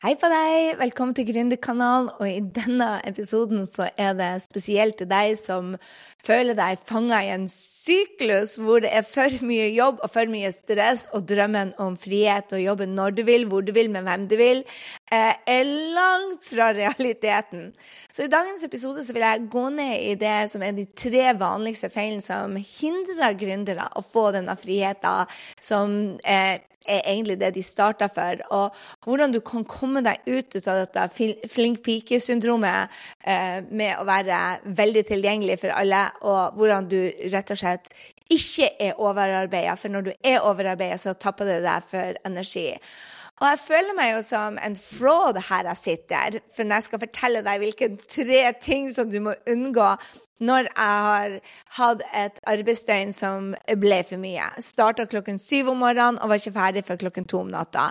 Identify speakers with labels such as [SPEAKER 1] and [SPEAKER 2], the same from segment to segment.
[SPEAKER 1] Hei på deg! Velkommen til Gründerkanalen. Og i denne episoden så er det spesielt til deg som føler deg fanga i en syklus hvor det er for mye jobb og for mye stress, og drømmen om frihet og jobbe når du vil, hvor du vil, med hvem du vil, eh, er langt fra realiteten. Så i dagens episode så vil jeg gå ned i det som er de tre vanligste feilene som hindrer gründere å få denne friheten som eh, er egentlig det de starta for. Og hvordan du kan komme deg ut av dette flink pike-syndromet eh, med å være veldig tilgjengelig for alle, og hvordan du rett og slett ikke er overarbeida. For når du er overarbeida, så tapper det deg for energi. Og jeg føler meg jo som en fraud her jeg sitter, for når jeg skal fortelle deg hvilke tre ting som du må unngå når jeg har hatt et arbeidsdøgn som ble for mye. Starta klokken syv om morgenen og var ikke ferdig før klokken to om natta.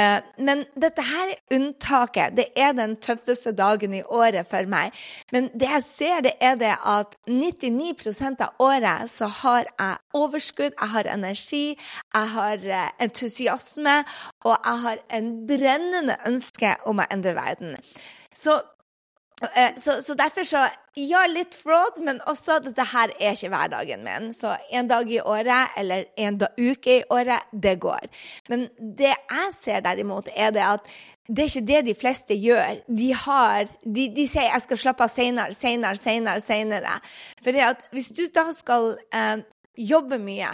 [SPEAKER 1] Eh, men dette her er unntaket. Det er den tøffeste dagen i året for meg. Men det jeg ser, det er det at 99% av året så har jeg overskudd, jeg har energi, jeg har eh, entusiasme, og jeg har en brennende ønske om å endre verden. Så, eh, så, så, derfor så Ja, litt fraud, men også at dette her er ikke hverdagen min. Så en dag i året eller en uke i året, det går. Men det jeg ser derimot, er det at det er ikke det de fleste gjør. De, har, de, de sier 'jeg skal slappe av senere, senere, senere'. senere. For hvis du da skal eh, jobbe mye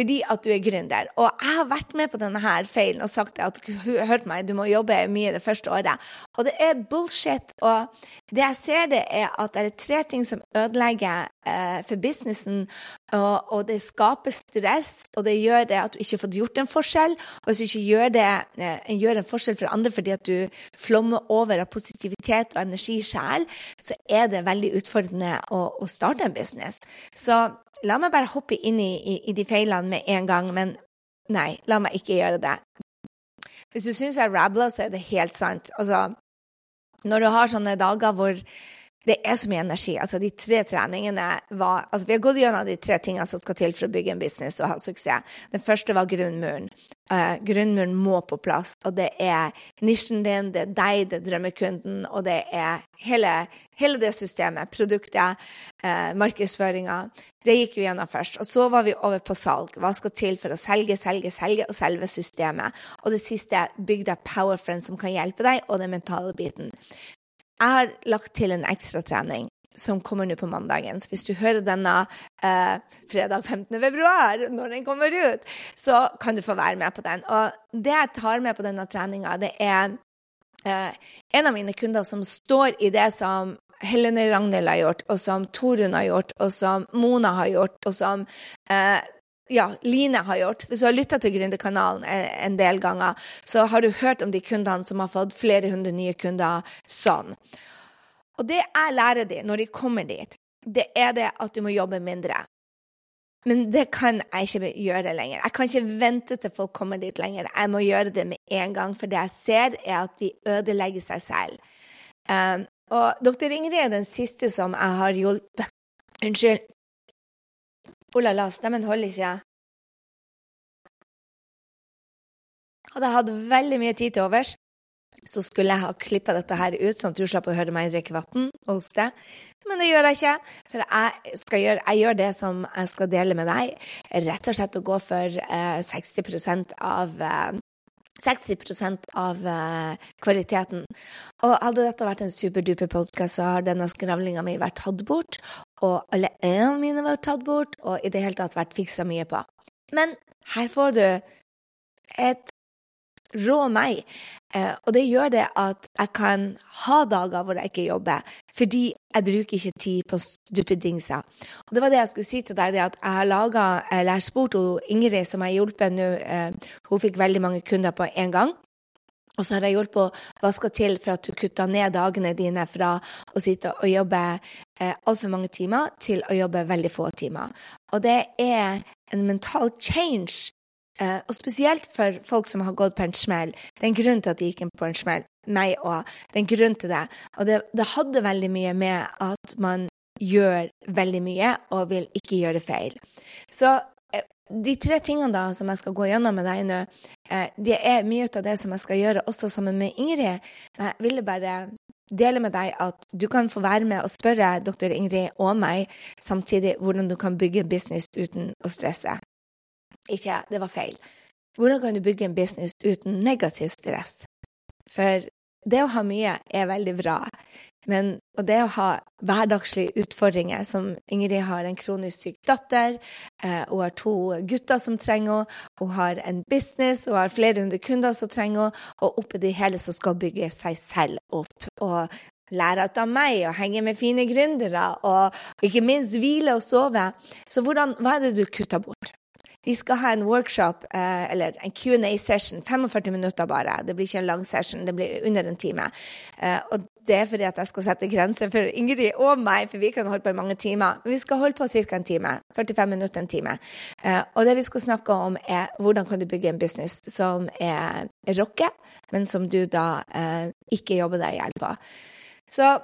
[SPEAKER 1] fordi at du er gründer. Og jeg har vært med på denne her feilen og sagt at hørt meg, du må jobbe mye det første året. Og det er bullshit. Og det jeg ser, det er at det er tre ting som ødelegger eh, for businessen. Og, og, det skaper stress, og det gjør det at du ikke har fått gjort en forskjell. Og hvis du ikke gjør, det, eh, gjør en forskjell for andre fordi at du flommer over av positivitet og energi sjæl, så er det veldig utfordrende å, å starte en business. Så La meg bare hoppe inn i, i, i, de feilene med en gang, men nei, la meg ikke gjøre det. Hvis du syns jeg rabler, så er det helt sant. Altså, når du har sånne dager hvor det er så mye energi. Altså, de tre treningene var altså, Vi har gått gjennom de tre tingene som skal til for å bygge en business og ha suksess. Den første var grunnmuren. Uh, grunnmuren må på plass. Og det er nisjen din, det er deg, det er drømmekunden, og det er hele, hele det systemet. Produktet, uh, markedsføringa. Det gikk vi gjennom først. Og så var vi over på salg. Hva skal til for å selge, selge, selge, og selve systemet. Og det siste, bygg deg powerfriends som kan hjelpe deg, og den mentale biten. Jeg har lagt til en ekstratrening som kommer nå på mandagen. Så hvis du hører denne eh, fredag 15. februar, når den kommer ut, så kan du få være med på den. Og det jeg tar med på denne treninga, det er eh, en av mine kunder som står i det som Helene Ragnhild har gjort, og som Torunn har gjort, og som Mona har gjort, og som eh, ja, Line har gjort. Hvis du har lytta til Gründerkanalen en del ganger, så har du hørt om de kundene som har fått flere hundre nye kunder sånn. Og det jeg lærer de når de kommer dit, det er det at du må jobbe mindre. Men det kan jeg ikke gjøre lenger. Jeg kan ikke vente til folk kommer dit lenger. Jeg må gjøre det med en gang, for det jeg ser, er at de ødelegger seg selv. Um, og doktor Ingrid er den siste som jeg har hjulpet Unnskyld, Oh la la, stemmen holder ikke. Hadde jeg hatt veldig mye tid til overs, så skulle jeg ha klippa dette her ut, sånn at du slapp å høre meg drikke vann og hoste. Men det gjør jeg ikke, for jeg, gjøre, jeg, gjør det som jeg skal dele med deg. Rett og slett å gå for eh, 60% av eh, 60% av uh, kvaliteten. Og hadde dette vært en superduper podkast, så har denne skravlinga mi vært tatt bort, og alle øynene mine var tatt bort, og i det hele tatt vært fiksa mye på. Men her får du et rå meg. Eh, og det gjør det at jeg kan ha dager hvor jeg ikke jobber, fordi jeg bruker ikke tid på duppedingser. Og det var det jeg skulle si til deg, det at jeg har laga jeg har spurt Ingrid, som har hjulpet nå, eh, hun fikk veldig mange kunder på en gang. Og så har jeg hjulpet hva skal til for at du kutter ned dagene dine fra å sitte og jobbe eh, altfor mange timer til å jobbe veldig få timer. Og det er en mental change Uh, og spesielt for folk som har gått på en smell. Det er en grunn til at de gikk på en smell. Meg òg. Det er en grunn til det. Og det, det, hadde veldig mye med at man gjør veldig mye og vil ikke gjøre feil. Så de tre tingene da som jeg skal gå gjennom med deg nå, eh, det er mye av det som jeg skal gjøre også sammen med Ingrid. Jeg ville bare dele med deg at du kan få være med og spørre doktor Ingrid og meg samtidig hvordan du kan bygge business uten å stresse. Ikke, det var feil. Hvordan kan du bygge en business uten negativ stress? For det å ha mye er veldig bra. Men og det å ha hverdagslige utfordringer, som Ingrid har en kronisk syk datter, eh, hun har to gutter som trenger henne, hun har en business, hun har flere hundre kunder som trenger henne, og oppi det hele så skal hun bygge seg selv opp. Og lære av meg og henge med fine gründere, og ikke minst hvile og sove. Så hvordan, hva er det du kutter bort? Vi skal ha en workshop, eh, eller en Q&A-session, 45 minutter bare. Det blir ikke en lang session, det blir under en time. Eh, og det er fordi at jeg skal sette grenser for Ingrid og meg, for vi kan holde på i mange timer. Men vi skal holde på ca. en time. 45 minutter en time. Eh, og det vi skal snakke om, er hvordan kan du bygge en business som er rocke, men som du da ikke jobber deg i hjel på. Så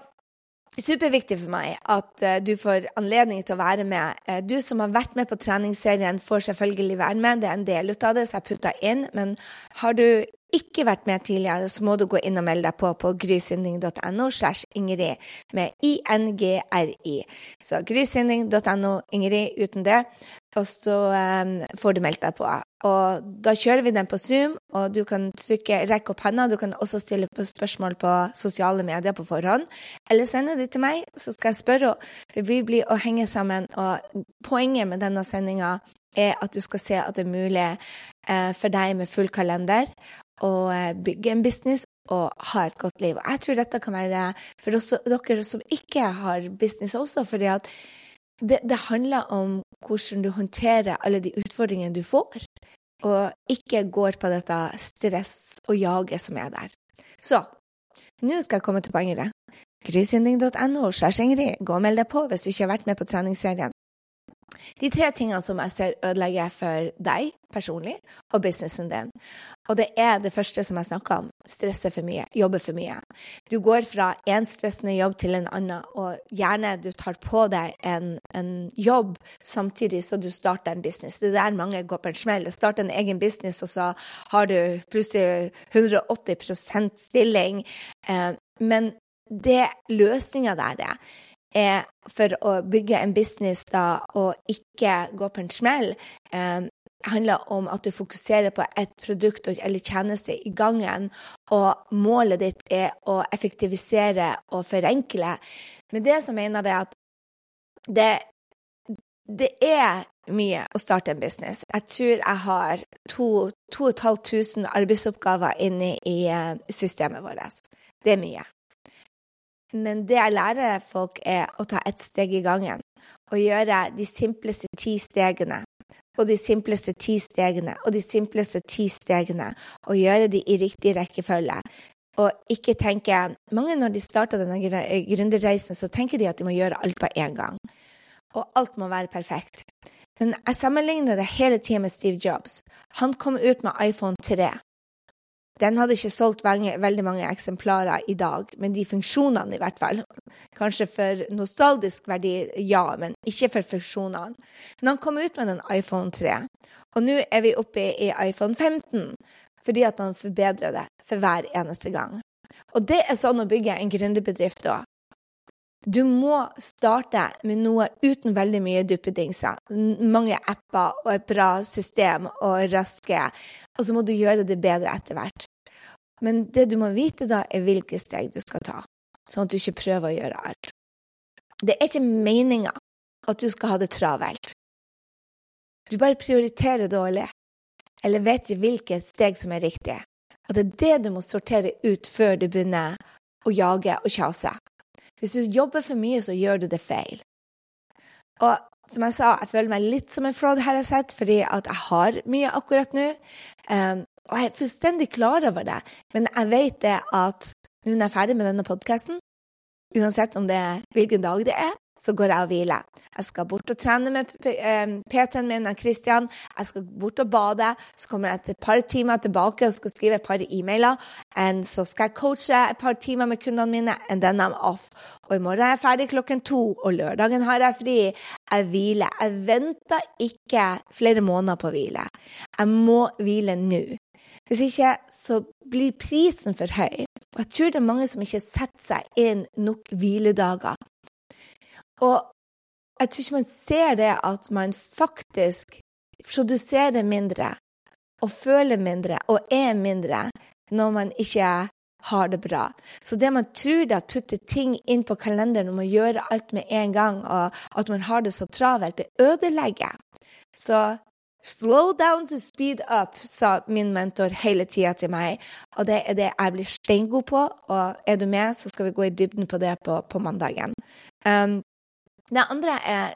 [SPEAKER 1] superviktig for meg at uh, du får anledning til å være med. Uh, du som har vært med på treningsserien, får selvfølgelig være med. Det er en del av det, så jeg putta inn. Men har du ikke vært med tidligere, så må du gå inn og melde deg på på grysynding.no slash Ingrid med INGRI. Så grysynding.no, Ingrid uten det. Og så um, får du meldt deg på. Og da kjører vi den på Zoom, og du kan trykke, rekke opp hånda. Du kan også stille spørsmål på sosiale medier på forhånd, eller sende det til meg, så skal jeg spørre. For vi blir å henge sammen, og poenget med denne sendinga er at du skal se at det er mulig eh, for deg med full kalender å eh, bygge en business og ha et godt liv. Og jeg tror dette kan være for dere som ikke har business også, fordi at det, det, handler om hvordan du håndterer alle de utfordringene du får, og ikke går på dette stress og jaget som er der. Så nå skal jeg komme til poenget. Grysynding.no, Gå og meld deg på hvis du ikke har vært med på treningsserien. De tre tingene som jeg ser ødelegger for deg personlig og businessen din. Og det er det første som jeg snakka om. Stresse for mye. Jobbe for mye. Du går fra én stressende jobb til en annen, og gjerne du tar på deg en, en jobb samtidig som du starter en business. Det er der mange går på en smell. Start en egen business, og så har du plutselig 180% stilling. Eh, men det løsninga der er er for å bygge en business da, og ikke gå på en smell, eh, handler om at du fokuserer på et produkt eller tjeneste i gangen, og målet ditt er å effektivisere og forenkle. Men det så mener jeg at det, det er mye å starte en business. Jeg tror jeg har 2500 arbeidsoppgaver inne i eh, systemet vårt. Det er mye. Men det jeg lærer folk, er å ta ett steg i gangen. Og gjøre de simpleste ti stegene. Og de simpleste ti stegene og de simpleste ti stegene. Og gjøre de i riktig rekkefølge. Og ikke tenke Mange når de starter denne gründerreisen, så tenker de at de må gjøre alt på én gang. Og alt må være perfekt. Men jeg sammenligner det hele tida med Steve Jobs. Han kom ut med iPhone 3. Den hadde ikke solgt veldig mange eksemplarer i dag, men de funksjonene i hvert fall. Kanskje for nostalgisk verdi, ja, men ikke for funksjonene. Men han kom ut med en iPhone 3, og nå er vi oppe i iPhone 15 fordi at han forbedrer det for hver eneste gang. Og det er sånn å bygge en gründerbedrift òg. Du må starte med noe uten veldig mye duppedingser. Mange apper og et bra system og raske. Og så må du gjøre det bedre etter hvert. Men det du må vite da, er hvilke steg du skal ta, sånn at du ikke prøver å gjøre alt. Det er ikke meninga at du skal ha det travelt. Du bare prioriterer dårlig, eller vet ikke hvilke steg som er riktige. Og det er det du må sortere ut før du begynner å jage og kjase. Hvis du jobber for mye, så gjør du det feil. Og som jeg sa, jeg føler meg litt som en fraud, her jeg sett, fordi at jeg har mye akkurat nå. Um, og jeg er fullstendig klar over det, men jeg vet det at nå når jeg er ferdig med denne podkasten, uansett om det er hvilken dag det er, så går jeg og hviler. Jeg skal bort og trene med PT-en min, Christian. Jeg skal bort og bade. Så kommer jeg etter et par timer tilbake og skal skrive et par e-mailer. Så skal jeg coache et par timer med kundene mine, and then I'm off. Og i morgen er jeg ferdig klokken to, og lørdagen har jeg fri. Jeg hviler. Jeg venter ikke flere måneder på å hvile. Jeg må hvile nå. Hvis ikke så blir prisen for høy. Og jeg tror det er mange som ikke setter seg inn nok hviledager. Og jeg tror ikke man ser det at man faktisk produserer mindre og føler mindre og er mindre når man ikke har det bra. Så det man tror det at putte ting inn på kalenderen og må gjøre alt med en gang, og at man har det så travelt, det ødelegger. Så Slow down to speed up, sa min mentor hele tida til meg. Og det er det jeg blir steingod på. Og er du med, så skal vi gå i dybden på det på, på mandagen. Um, det andre er,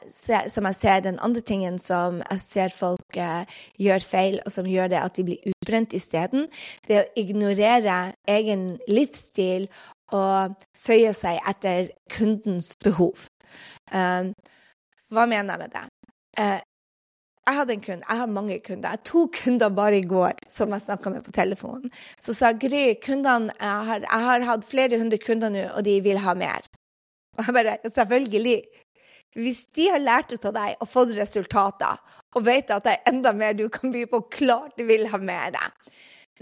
[SPEAKER 1] som jeg ser, den andre tingen som jeg ser folk eh, gjør feil, og som gjør det at de blir utbrent isteden, det er å ignorere egen livsstil og føye seg etter kundens behov. Um, hva mener jeg med det? Uh, jeg hadde en kunde, jeg har mange kunder. Jeg to kunder bare i går som jeg snakka med på telefonen. Så sa Gry, kundene, jeg har, jeg har hatt flere hundre kunder nå, og de vil ha mer. Og jeg bare Selvfølgelig. Hvis de har lært ut av deg og fått resultater, og vet at det er enda mer du kan by på, klart de vil ha mer.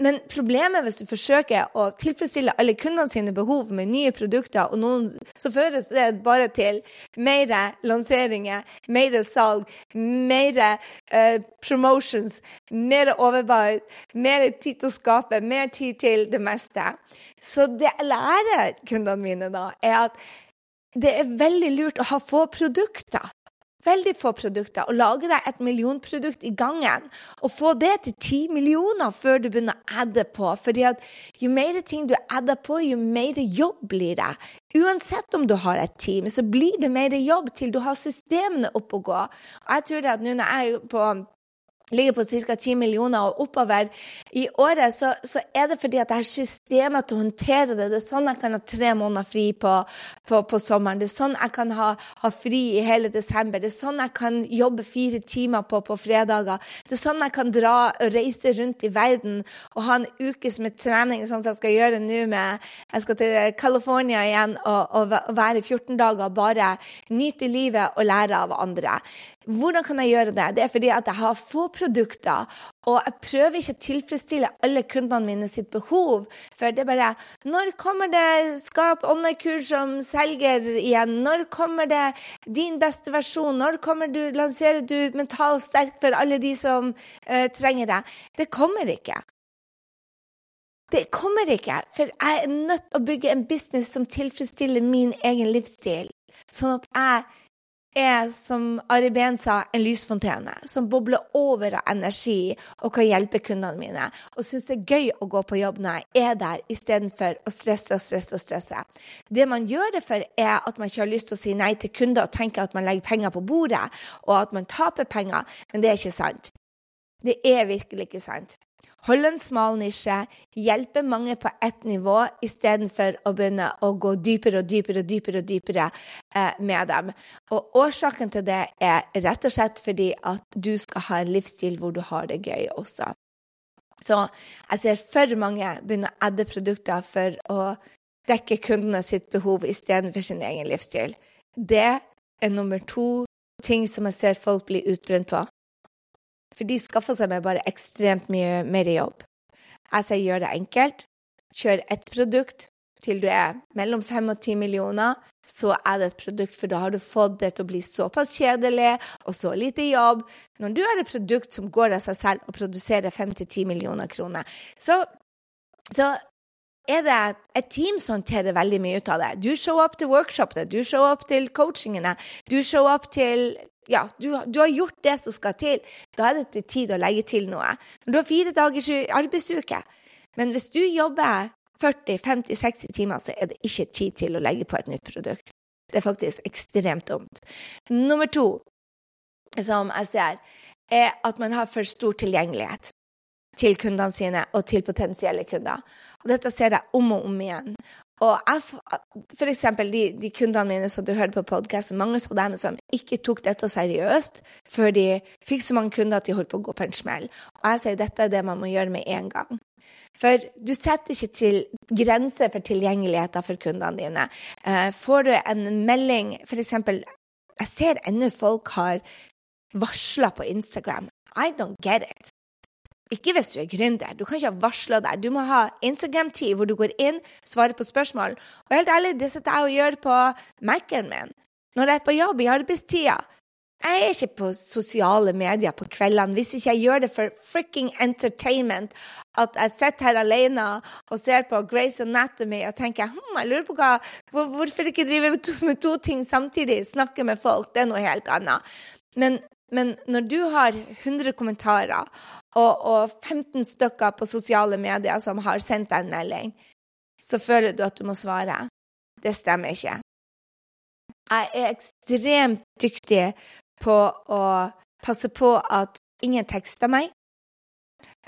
[SPEAKER 1] Men problemet hvis du forsøker å tilfredsstille alle kundene sine behov med nye produkter, og noen, så føres det bare til mer lanseringer, mer salg, mer uh, promotions, mer overbud, mer tid til å skape, mer tid til det meste. Så det jeg lærer kundene mine da, er at det er veldig lurt å ha få produkter veldig få produkter, og lage deg et millionprodukt i gangen. Og få det til ti millioner før du begynner å adde på. fordi at jo mer ting du adder på, jo mer jobb blir det. Uansett om du har et team, så blir det mer jobb til du har systemene opp å gå. Og jeg tror det at nå når jeg er på ligger på ca. 10 millioner og oppover i året, så, så, er det fordi at jeg har systemet til å håndtere det. Det er sånn jeg kan ha tre måneder fri på, på, på sommeren. Det er sånn jeg kan ha, ha, fri i hele desember. Det er sånn jeg kan jobbe fire timer på på fredager. Det er sånn jeg kan dra og reise rundt i verden og ha en uke som er trening, sånn som jeg skal gjøre nå med Jeg skal til California igjen og, og være 14 dager, bare nyte livet og lære av andre. Hvordan kan jeg gjøre det? Det er fordi at jeg har få produkter, og jeg prøver ikke å tilfredsstille alle kundene mine sitt behov. For det er bare Når kommer det Skap online-kurs som selger igjen? Når kommer det din beste versjon? Når kommer du, lanserer du Mentalt sterk for alle de som uh, trenger det? Det kommer ikke. Det kommer ikke, for jeg er nødt til å bygge en business som tilfredsstiller min egen livsstil. Sånn at jeg er, som Ari Behn sa, en lysfontene som bobler over av energi og kan hjelpe kundene mine. Og syns det er gøy å gå på jobb når jeg er der, istedenfor å stresse og stresse og stresse. Det man gjør det for, er at man ikke har lyst til å si nei til kunder og tenke at man legger penger på bordet, og at man taper penger. Men det er ikke sant. Det er virkelig ikke sant. Holde en smal nisje, hjelpe mange på ett nivå istedenfor å begynne å gå dypere og dypere og dypere, og dypere eh, med dem. Og årsaken til det er rett og slett fordi at du skal ha en livsstil hvor du har det gøy også. Så jeg ser for mange begynne å adde produkter for å dekke kundene sitt behov istedenfor sin egen livsstil. Det er nummer to ting som jeg ser folk bli utbrent på. For de skaffer seg med bare ekstremt mye mer jobb. Jeg sier gjør det enkelt. Kjør ett produkt til du er mellom fem og ti millioner. Så er det et produkt, for da har du fått det til å bli såpass kjedelig og så lite jobb. Når du har et produkt som går av seg selv og produserer fem til ti millioner kroner, så, så er det et team som håndterer veldig mye ut av det. Du show up til workshopene, du show up til coachingene, du show up til ja, du, du, har gjort det som skal til. Da er det tid å legge til noe. Når du har fire dagers arbeidsuke, men hvis du jobber 40-50-60 timer, så er det ikke tid til å legge på et nytt produkt. Det er faktisk ekstremt dumt. Nummer to, som jeg ser, er at man har for stor tilgjengelighet til kundene sine og til potensielle kunder. Og dette ser jeg om og om igjen. Og jeg, for eksempel de, de kundene mine som du hørte på podkasten, mange av dem som ikke tok dette seriøst før de fikk så mange kunder at de holdt på å gå på en smell. Og jeg sier dette er det man må gjøre med en gang. For du setter ikke til grenser for tilgjengeligheten for kundene dine. Eh, får du en melding, for eksempel Jeg ser ennå folk har varsla på Instagram. I don't get it. Ikke hvis du er gründer. Du kan ikke ha varsla der. Du må ha Instagram-tid hvor du går inn, svarer på spørsmål. Og helt ærlig, det sitter jeg og gjør på Mac-en min når jeg er på jobb i arbeidstida. Jeg er ikke på sosiale medier på kveldene hvis ikke jeg gjør det for fricking entertainment. At jeg sitter her alene og ser på Grace Anatomy og tenker hm, jeg lurer på hva, hvor, hvorfor ikke drive med to, med to ting samtidig? Snakke med folk, det er noe helt annet. Men men når du har 100 kommentarer og, og, 15 stykker på sosiale medier som har sendt deg en melding, så føler du at du må svare. Det stemmer ikke. Jeg er ekstremt dyktig på å passe på at ingen tekster meg.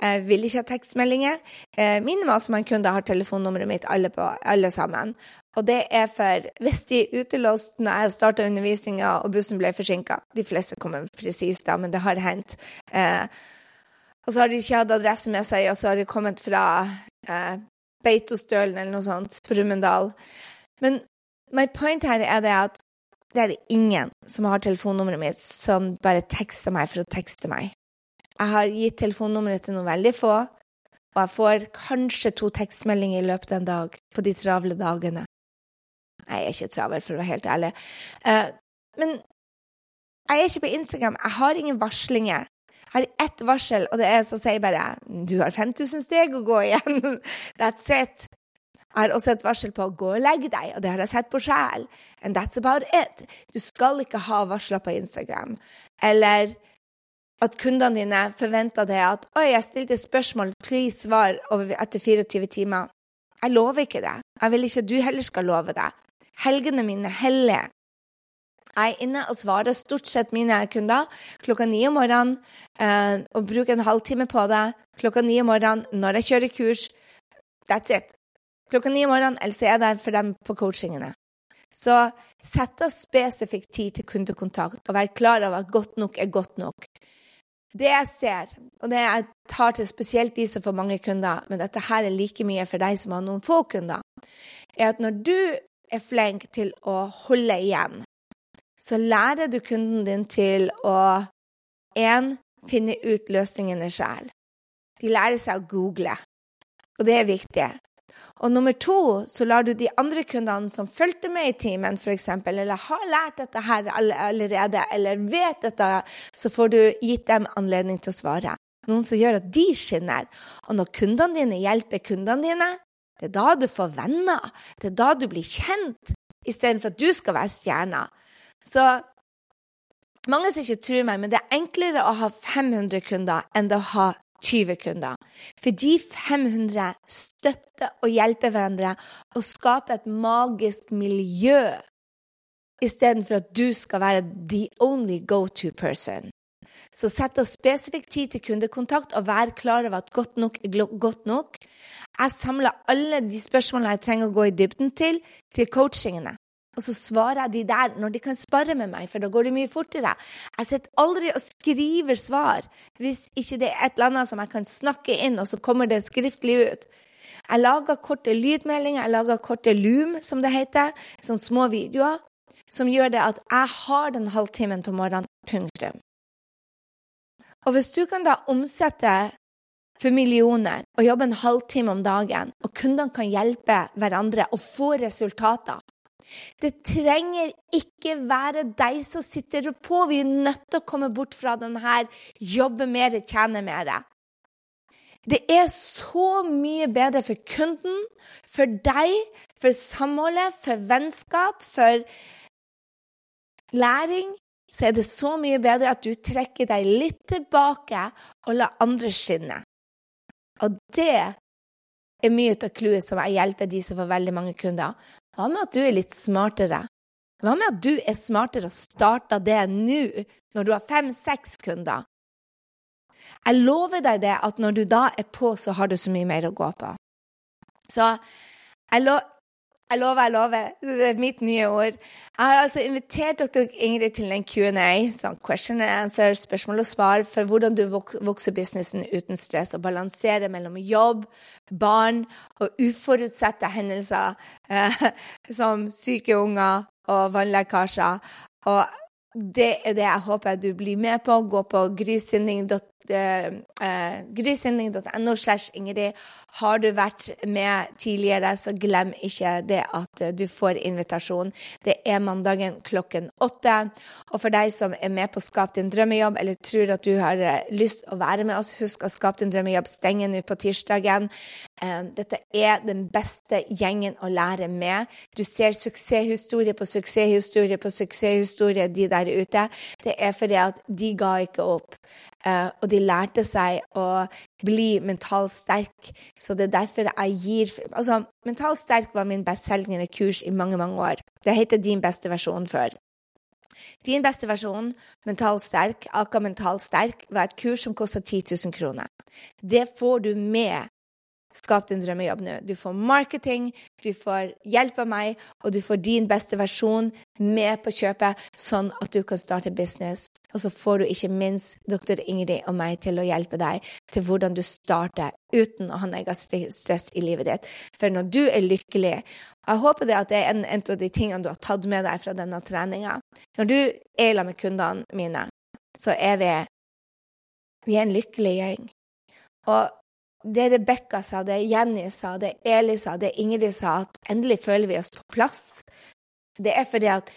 [SPEAKER 1] Jeg vil ikke ha tekstmeldinger. Eh, Minimum-kunder har telefonnummeret mitt, alle, på, alle sammen. Og det er for hvis de er utelåst når jeg starta undervisninga og bussen ble forsinka. De fleste kommer presis da, men det har hendt. Eh, og så har de ikke hatt adresse med seg, og så har de kommet fra eh, Beitostølen eller noe sånt, Brumunddal. Men my point her er det at det er ingen som har telefonnummeret mitt, som bare tekster meg for å tekste meg. Jeg har gitt telefonnummeret til noen veldig få, og jeg får kanskje to tekstmeldinger i løpet av en dag på de travle dagene. Jeg er ikke travel, for å være helt ærlig. Uh, men jeg er ikke på Instagram. Jeg har ingen varslinger. Jeg har ett varsel, og det er som sier bare du har 5000 steg å gå igjen. That's it. Jeg har også et varsel på å gå og legge deg, og det har jeg sett på sjæl. And that's about it. Du skal ikke ha varsler på Instagram. Eller at kundene dine forventer det at 'Oi, jeg stilte spørsmål, please svar etter 24 timer'. Jeg lover ikke det. Jeg vil ikke at du heller skal love det. Helgene mine hellige. Jeg er inne og svarer stort sett mine kunder klokka ni om morgenen eh, og bruker en halvtime på det klokka ni om morgenen når jeg kjører kurs. That's it. Klokka ni om morgenen, eller så er jeg der for dem på coachingene. Så sett av spesifikk tid til kundekontakt, og vær klar over at godt nok er godt nok. Det jeg ser, og det jeg tar til spesielt de som får mange kunder, men dette her er like mye for deg som har noen få kunder, er at når du er flink til å holde igjen, så lærer du kunden din til å 1. finne ut løsningene sjøl. De lærer seg å google, og det er viktig. Og nummer to, så lar du de andre kundene som fulgte med i timen, f.eks., eller har lært dette her allerede, eller vet dette, så får du gitt dem anledning til å svare. Noen som gjør at de skinner. Og når kundene dine hjelper kundene dine, det er da du får venner. Det er da du blir kjent, istedenfor at du skal være stjerna. Så mange som ikke tror meg, men det er enklere å ha 500 kunder enn å ha 20 kunder. For de 500 støtter og hjelper hverandre og skaper et magisk miljø, istedenfor at du skal være the only go-to person. Så sett av spesifikk tid til kundekontakt og vær klar over at godt nok er godt nok. Jeg samler alle de spørsmålene jeg trenger å gå i dybden til, til coachingene. Og så svarer jeg de der når de kan spare med meg, for da går det mye fortere. Jeg sitter aldri og skriver svar hvis ikke det er et eller annet som jeg kan snakke inn, og så kommer det skriftlig ut. Jeg lager korte lydmeldinger, jeg lager korte loom, som det heter, sånne små videoer, som gjør det at jeg har den halvtimen på morgenen. Punktum. Og hvis du kan da omsette for millioner og jobbe en halvtime om dagen, og kundene kan hjelpe hverandre og få resultater, det trenger ikke være deg som sitter på. Vi er nødt til å komme bort fra den her jobbe mer, tjene mer. Det er så mye bedre for kunden, for deg, for samholdet, for vennskap, for læring. Så er det så mye bedre at du trekker deg litt tilbake og lar andre skinne. Og det er mye av clouet som jeg hjelper de som får veldig mange kunder. Hva med at du er litt smartere? Hva med at du er smartere og starter det nå, når du har fem-seks kunder? Jeg lover deg det at når du da er på, så har du så mye mer å gå på. Så jeg, Jeg lover, jeg lover. Det er mitt nye ord. Jeg har altså invitert dr. Ingrid til en Q&A, sånn question and answer, spørsmål og svar, for hvordan du vokser businessen uten stress og balanserer mellom jobb, barn og uforutsette hendelser eh, som syke unger og vannlekkasjer. Og det er det jeg håper du blir med på. Gå på grysynding.no uh, slash Ingrid. Har du vært med tidligere, så glem ikke det at du får invitasjon. Det er mandagen klokken åtte. Og for deg som er med på Skap din drømmejobb, eller tror at du har eh, lyst å være med oss, husk at Skap din drømmejobb stenger nå på tirsdagen. Dette er den beste gjengen å lære med. Du ser suksesshistorie på suksesshistorie på suksesshistorie, de der ute. Det er fordi at de ga ikke opp. Og de lærte seg å bli mentalt sterk. Så det er derfor jeg gir Altså, Mentalt sterk var min bestselgende kurs i mange, mange år. Det heter Din beste versjon før. Din beste versjon, mentalt sterk, Aka mentalt sterk, var et kurs som kosta 10 000 kroner. Det får du med Skap din drømmejobb nå. Du får marketing, du får hjelp av meg, og du får din beste versjon med på kjøpet, sånn at du kan starte business. Og så får du ikke minst doktor Ingrid og meg til å hjelpe deg til hvordan du starter uten å ha negativt stress i livet ditt. For når du er lykkelig Jeg håper det det er en, en av de tingene du har tatt med deg fra denne treninga. Når du er sammen med kundene mine, så er vi vi er en lykkelig gjeng. Og det Rebekka sa, det Jenny sa, det Eli sa, det Ingrid sa, at endelig føler vi oss på plass. Det er fordi at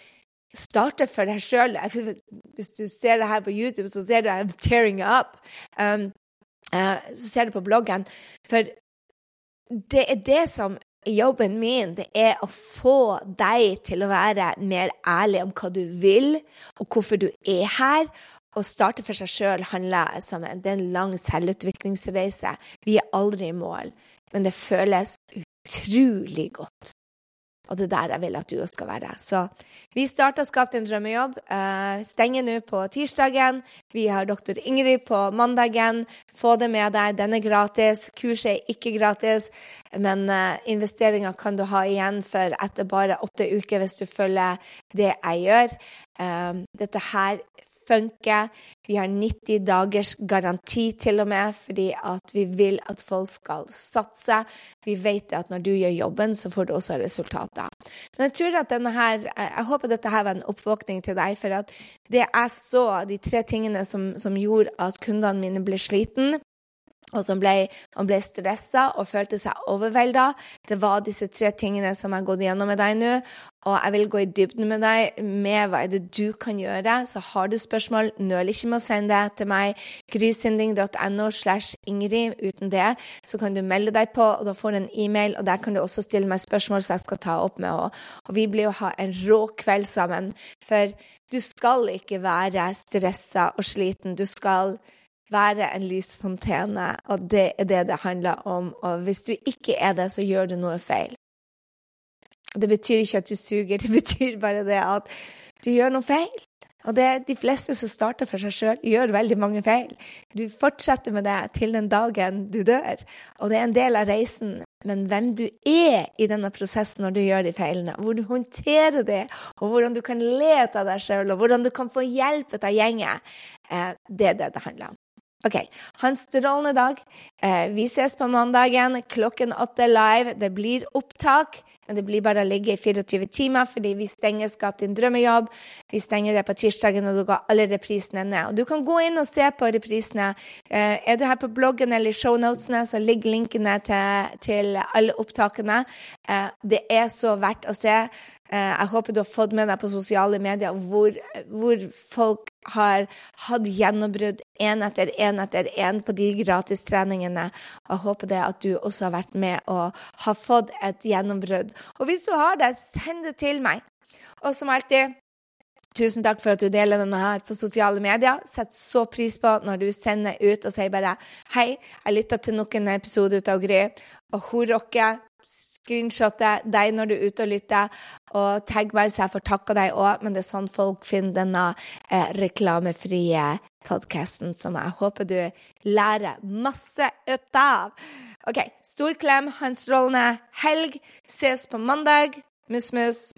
[SPEAKER 1] starte for deg sjøl. Hvis du ser det her på YouTube, så ser du I'm tearing up. Um, uh, så ser du på bloggen. For det er det som jobben min. Det er å få deg til å være mer ærlig om hva du vil, og hvorfor du er her, å starte for seg sjøl handler som en, det er en lang selvutviklingsreise. Vi er aldri i mål, men det føles utrolig godt. Og det er der jeg vil at du skal være. Så vi starta Skap din drømmejobb. Uh, stenger nå på tirsdagen. Vi har doktor Ingrid på mandagen. Få det med deg. Den er gratis. Kurset er ikke gratis, men uh, investeringa kan du ha igjen for etter bare åtte uker hvis du følger det jeg gjør. Uh, dette her funker. Vi har 90 dagers garanti til og med, fordi at vi vil at folk skal satse. Vi vet at når du gjør jobben, så får du også resultater. Men jeg tror at denne her, jeg håper dette her var en oppvåkning til deg, for at det jeg så, de tre tingene som, som gjorde at kundene mine ble sliten, og som ble, han ble stressa og følte seg overvelda. Det var disse tre tingene som jeg har gått gjennom med deg nå. Og jeg vil gå i dybden med deg med hva er det du kan gjøre. Så har du spørsmål, nøl ikke med å sende det til meg. Grysynding.no slash Ingrid. Uten det så kan du melde deg på, og da får du en e-mail. Og der kan du også stille meg spørsmål som jeg skal ta opp med henne. Og vi blir jo ha en rå kveld sammen. For du skal ikke være stressa og sliten. Du skal være en lysfontene, og det er det det handler om. Og hvis du ikke er det, så gjør du noe feil. Det betyr ikke at du suger, det betyr bare det at du gjør noe feil. Og det er de fleste som starter for seg sjøl, gjør veldig mange feil. Du fortsetter med det til den dagen du dør. Og det er en del av reisen. Men hvem du er i denne prosessen når du gjør de feilene, hvor du håndterer det, og hvordan du kan le av deg sjøl, og hvordan du kan få hjelp av gjengen, eh, det er det det handler om. OK. Ha en strålende dag. Eh, vi ses på mandagen klokken åtte live. Det blir opptak, men det blir bare å ligge i 24 timer fordi vi stenger Skap din drømmejobb. Vi stenger det på tirsdagen, og da går alle reprisene ned. Og du kan gå inn og se på reprisene. Eh, er du her på bloggen eller i shownotene, så ligger linkene til, til alle opptakene. Eh, det er så verdt å se. Eh, jeg håper du har fått med deg på sosiale medier hvor, hvor folk har hatt gjennombrudd én etter én etter én på de gratistreningene. Jeg håper det at du også har vært med og har fått et gjennombrudd. Og hvis du har det, send det til meg. Og som alltid Tusen takk for at du deler denne her på sosiale medier. Sett så pris på når du sender ut og sier bare 'Hei, jeg lytta til noen episoder ut av Gry, og hun rocker'. Screenshotte deg når du er ute og lytter, og tagg meg så jeg får takka deg òg. Men det er sånn folk finner denne eh, reklamefrie podkasten, som jeg håper du lærer masse ut av. OK, stor klem, ha en strålende helg. Ses på mandag. Mus-mus.